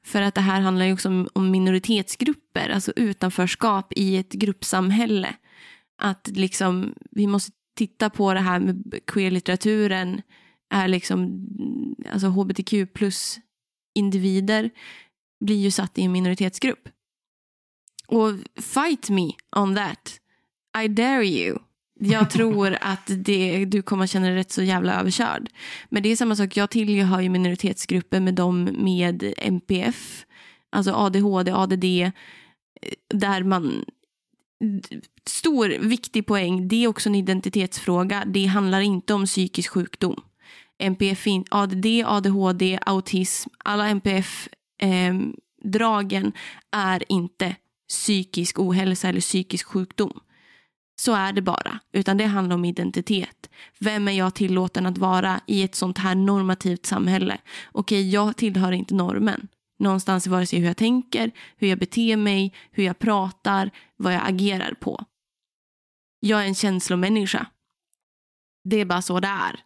För att det här handlar ju också om, om minoritetsgrupper, alltså utanförskap i ett gruppsamhälle. Att liksom, vi måste titta på det här med queer-litteraturen är liksom, alltså hbtq plus individer blir ju satt i en minoritetsgrupp. Och fight me on that. I dare you. Jag [LAUGHS] tror att det, du kommer känna dig rätt så jävla överkörd. Men det är samma sak, jag tillhör ju minoritetsgrupper med dem med MPF, alltså ADHD, ADD, där man Stor, viktig poäng, det är också en identitetsfråga. Det handlar inte om psykisk sjukdom. MPF, ADD, ADHD, autism, alla MPF-dragen eh, är inte psykisk ohälsa eller psykisk sjukdom. Så är det bara, utan det handlar om identitet. Vem är jag tillåten att vara i ett sånt här normativt samhälle? Okej, jag tillhör inte normen. Någonstans i vare sig hur jag tänker, hur jag beter mig, hur jag pratar, vad jag agerar på. Jag är en känslomänniska. Det är bara så det är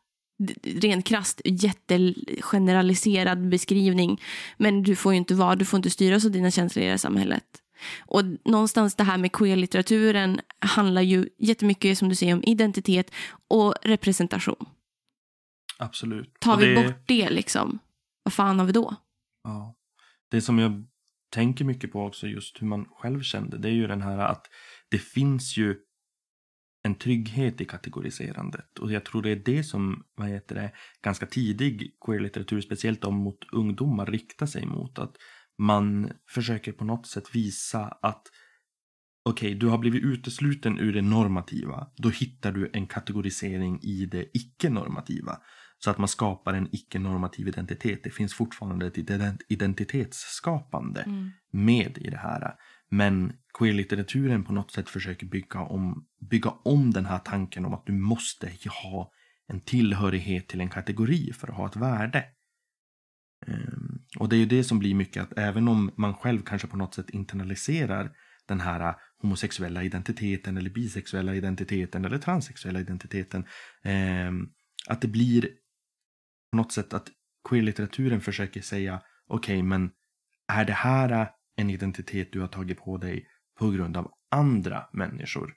rent krasst jättegeneraliserad beskrivning. Men du får ju inte vara, du får inte styras av dina känslor i det här samhället. Och någonstans det här med queer-litteraturen handlar ju jättemycket som du säger om identitet och representation. Absolut. Tar vi det- bort det liksom, vad fan har vi då? Ja. Det som jag tänker mycket på också just hur man själv kände det är ju den här att det finns ju en trygghet i kategoriserandet och jag tror det är det som vad heter det, ganska tidig queer-litteratur, speciellt om mot ungdomar, riktar sig mot. Att man försöker på något sätt visa att okej, du har blivit utesluten ur det normativa. Då hittar du en kategorisering i det icke-normativa. Så att man skapar en icke-normativ identitet. Det finns fortfarande ett ident- identitetsskapande med i det här. Men Queerlitteraturen på något sätt försöker bygga om, bygga om den här tanken om att du måste ha en tillhörighet till en kategori för att ha ett värde. Ehm, och det är ju det som blir mycket att även om man själv kanske på något sätt internaliserar den här äh, homosexuella identiteten eller bisexuella identiteten eller transsexuella identiteten. Ehm, att det blir på något sätt att queerlitteraturen försöker säga okej men är det här äh, en identitet du har tagit på dig på grund av andra människor?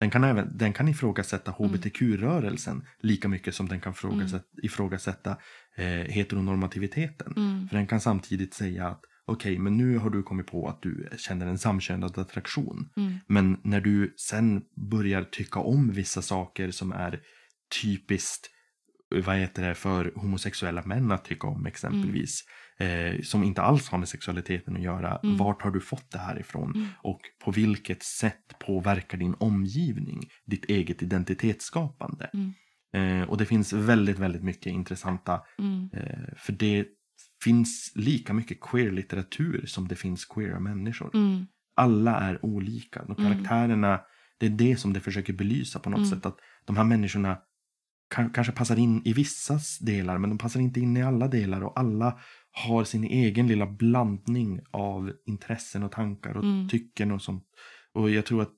Den kan, även, den kan ifrågasätta hbtq-rörelsen lika mycket som den kan ifrågasätta, ifrågasätta eh, heteronormativiteten. Mm. För den kan samtidigt säga att okej, men nu har du kommit på att du känner en samkönad attraktion. Mm. Men när du sen börjar tycka om vissa saker som är typiskt vad heter det, för homosexuella män att tycka om exempelvis. Eh, som inte alls har med sexualiteten att göra. Mm. Vart har du fått det här ifrån? Mm. Och på vilket sätt påverkar din omgivning ditt eget identitetsskapande? Mm. Eh, och det finns väldigt, väldigt mycket intressanta Mm. Eh, för det finns lika mycket queer-litteratur som det finns queera människor. Mm. Alla är olika. Och Mm. karaktärerna, det är det som det försöker belysa på något sätt. Att de här människorna kan, kanske passar in i vissa delar, men de passar inte in i alla delar. Och alla har sin egen lilla blandning av intressen och tankar och Mm. tycken och sånt. Och jag tror att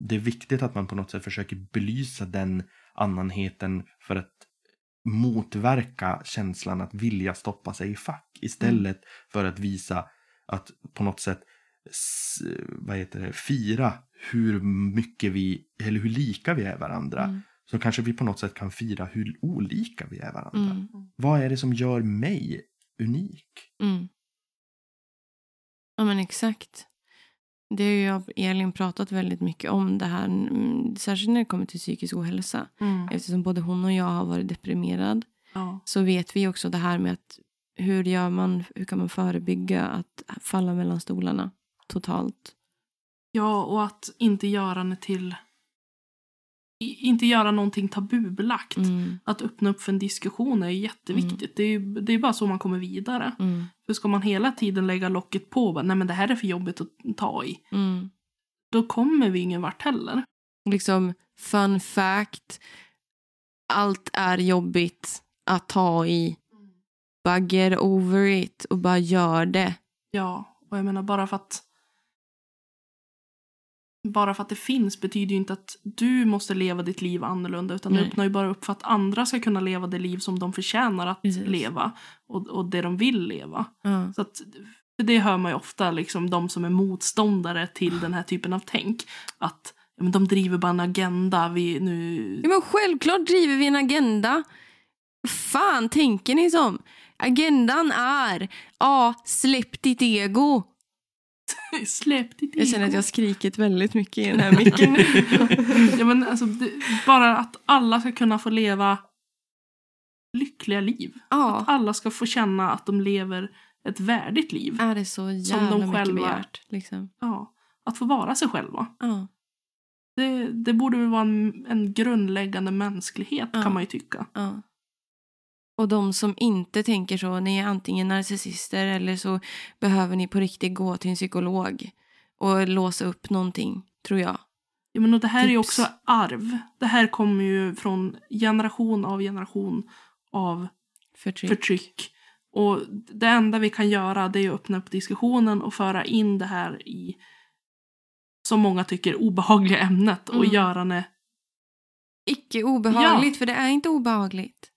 det är viktigt att man på något sätt försöker belysa den annanheten för att motverka känslan att vilja stoppa sig i fack istället för att visa att på något sätt vad heter det, fira hur mycket vi, eller hur lika vi är varandra. Mm. Så kanske vi på något sätt kan fira hur olika vi är varandra. Mm. Vad är det som gör mig unik? Mm. Ja, men exakt. Det har jag och Elin pratat väldigt mycket om det här, mm, särskilt när det kommer till psykisk ohälsa. Mm. Eftersom både hon och jag har varit deprimerad Ja. så vet vi också det här med att hur gör man, hur kan man förebygga att falla mellan stolarna totalt? ja, och att inte göra det till... Inte göra någonting tabubelagt. Mm, Att öppna upp för en diskussion är jätteviktigt. Det, är, ju- det är bara så man kommer vidare. mm, För ska man hela tiden lägga locket på, bara, nej men det här är för jobbigt att ta i. mm. Då kommer vi ingen vart heller. Liksom, fun fact. Allt är jobbigt att ta i. Bara get over it och bara gör det. Ja, och jag menar bara för att bara för att det finns betyder ju inte att du måste leva ditt liv annorlunda utan det Nej. öppnar ju bara upp för att andra ska kunna leva det liv som de förtjänar att Precis. leva och, och det de vill leva. Ja. Så att, för det hör man ju ofta, liksom, de som är motståndare till den här typen av tänk. Att ja, men de driver bara en agenda. Vi, nu... Ja, men självklart driver vi en agenda. Fan tänker ni som? Agendan är ja, släpp ditt ego. [LAUGHS] Släpp ditt Jag känner att ego. jag har skrikit väldigt mycket i den här micken. [LAUGHS] ja, men alltså, det, bara att alla ska kunna få leva lyckliga liv. ja, Alla ska få känna att de lever ett värdigt liv. är det så de jävla mycket själva- begärt. Liksom. Ja, att få vara sig själva. Ja. Det, det borde väl vara en, en grundläggande mänsklighet Ja. kan man ju tycka. Ja. Och de som inte tänker så, ni är antingen narcissister eller så behöver ni på riktigt gå till en psykolog och låsa upp någonting, tror jag. Ja, men och det här är ju Tips. också arv. Det här kommer ju från generation av generation av Förtryck. förtryck. Och det enda vi kan göra det är att öppna upp diskussionen och föra in det här i som många tycker obehagliga ämnet och Mm. göra det Icke obehagligt, för det är inte obehagligt.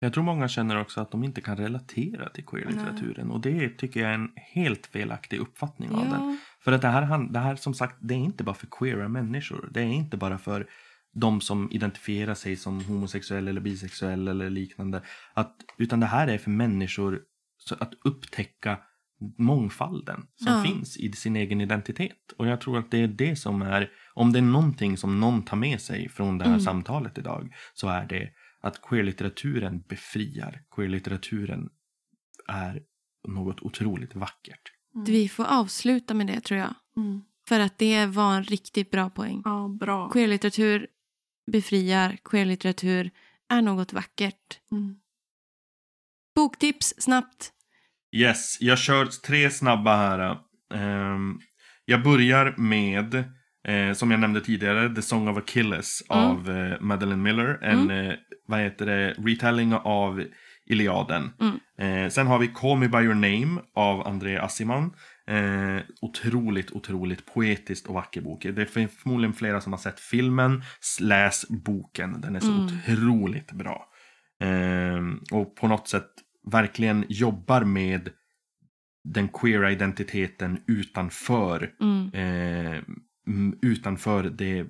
Jag tror många känner också att de inte kan relatera till queer-litteraturen. Och det tycker jag är en helt felaktig uppfattning av den. Ja. För att det här, det här som sagt, det är inte bara för queera människor. Det är inte bara för de som identifierar sig som homosexuell eller bisexuell eller liknande. Att, utan det här är för människor att upptäcka mångfalden som Ja. finns i sin egen identitet. Och jag tror att det är det som är, om det är någonting som någon tar med sig från det här Mm. samtalet idag, så är det att queer-litteraturen befriar. Queer-litteraturen är något otroligt vackert. Vi får avsluta med det tror jag. Mm. För att det var en riktigt bra poäng. Ja, bra. Queerlitteratur befriar, queerlitteratur är något vackert. Mm. Boktips snabbt. Yes, jag kör tre snabba här. Ehm, jag börjar med, eh, som jag nämnde tidigare, The Song of Achilles Mm. av eh, Madeleine Miller. En, eh, vad heter det, retelling av Iliaden. Mm. Eh, sen har vi Call Me By Your Name av André Assiman. Eh, otroligt, otroligt poetiskt och vacker bok. Det är förmodligen flera som har sett filmen. Läs boken, den är så Mm. otroligt bra. Eh, och på något sätt verkligen jobbar med den queera identiteten utanför, Mm. Eh, m- utanför det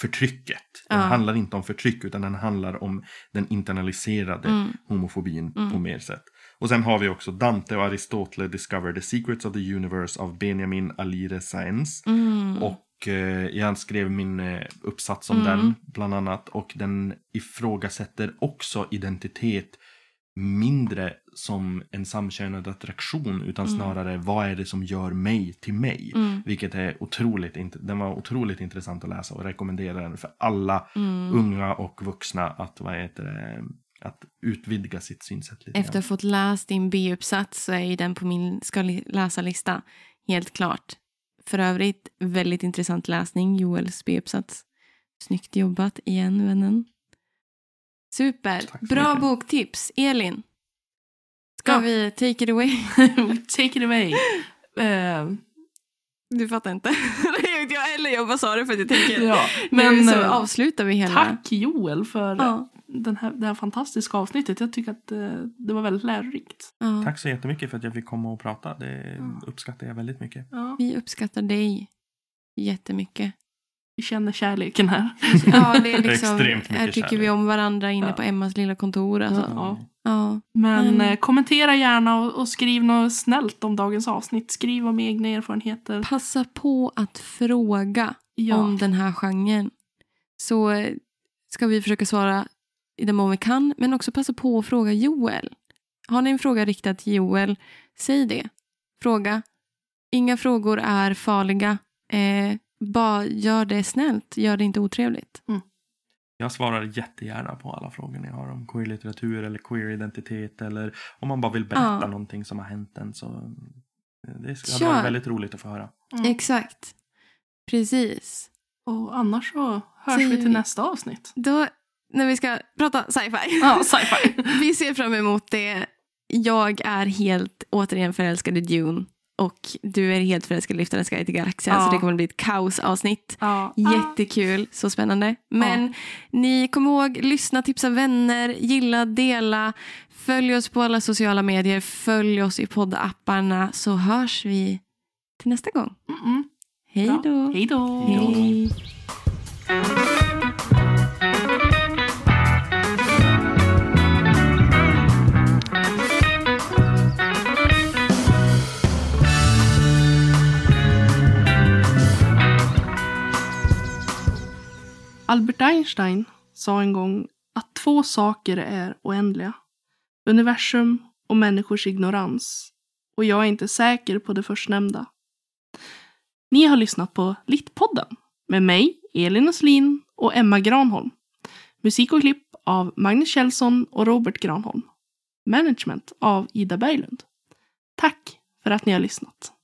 förtrycket. Den Ja. handlar inte om förtryck utan den handlar om den internaliserade Mm. homofobin Mm. på mer sätt. Och sen har vi också Dante och Aristotle Discover the Secrets of the Universe av Benjamin Alire Sainz. Mm. Och eh, jag skrev min eh, uppsats om Mm. den bland annat. Och den ifrågasätter också identitet mindre som en samkönad attraktion utan Mm. snarare vad är det som gör mig till mig. Mm. Vilket är otroligt, den var otroligt intressant att läsa och rekommenderar den för alla Mm. unga och vuxna att, vad heter det, att utvidga sitt synsätt lite Efter att ha fått läst din B-uppsats så är den på min ska li- läsa-lista. Helt klart. För övrigt, väldigt intressant läsning, Joels B-uppsats. Snyggt jobbat igen, vännen. Super. Bra mycket. boktips. Elin, ska Ja. vi take it away? [LAUGHS] Take it away. Eh, Du fattar inte. [LAUGHS] Jag heller. Jag bara sa det för att jag tänker. ja. Men Men så eh, avslutar vi hela. tack Joel för Ja. den här, det här fantastiska avsnittet. Jag tycker att eh, det var väldigt lärorikt. Ja. Tack så jättemycket för att jag fick komma och prata. Det Ja. uppskattar jag väldigt mycket. Ja, Vi uppskattar dig jättemycket. Vi känner kärleken här. [LAUGHS] Ja, det är liksom, Extremt mycket här tycker vi kärlek. om varandra inne Ja. på Emmas lilla kontor. Alltså. Ja. Ja. Men Mm. eh, kommentera gärna och, och skriv något snällt om dagens avsnitt. Skriv om egna erfarenheter. Passa på att fråga Ja. om den här genren. Så eh, ska vi försöka svara i den mån vi kan, men också passa på att fråga Joel. Har ni en fråga riktad till Joel, säg det. Fråga. Inga frågor är farliga. Eh, bara gör det snällt, gör det inte otrevligt. Jag svarar jättegärna på alla frågor ni har om queer-litteratur eller queer-identitet eller om man bara vill berätta Ja. någonting som har hänt en så eh, det ska Kör. vara väldigt roligt att få höra. Mm. Exakt. Precis. Och annars så hörs Säger vi till nästa avsnitt. Då, när vi ska prata sci-fi. Ja, sci-fi. [LAUGHS] Vi ser fram emot det. Jag är helt återigen förälskad i Dune. Och du är helt förälskad i Lyftarens guide till galaxen. Ja. Så det kommer bli ett kaosavsnitt. Ja. Jättekul, så spännande. Men ni kommer ihåg, lyssna, tipsa vänner, gilla, dela. Följ oss på alla sociala medier. Följ oss i poddapparna så hörs vi till nästa gång. Mm -mm. Hej då. Hej då. Albert Einstein sa en gång att två saker är oändliga. Universum och människors ignorans. Och jag är inte säker på det förstnämnda. Ni har lyssnat på Littpodden med mig, Elin Östlin och Emma Granholm. Musik och klipp av Magnus Kjellson och Robert Granholm. Management av Ida Berglund. Tack för att ni har lyssnat.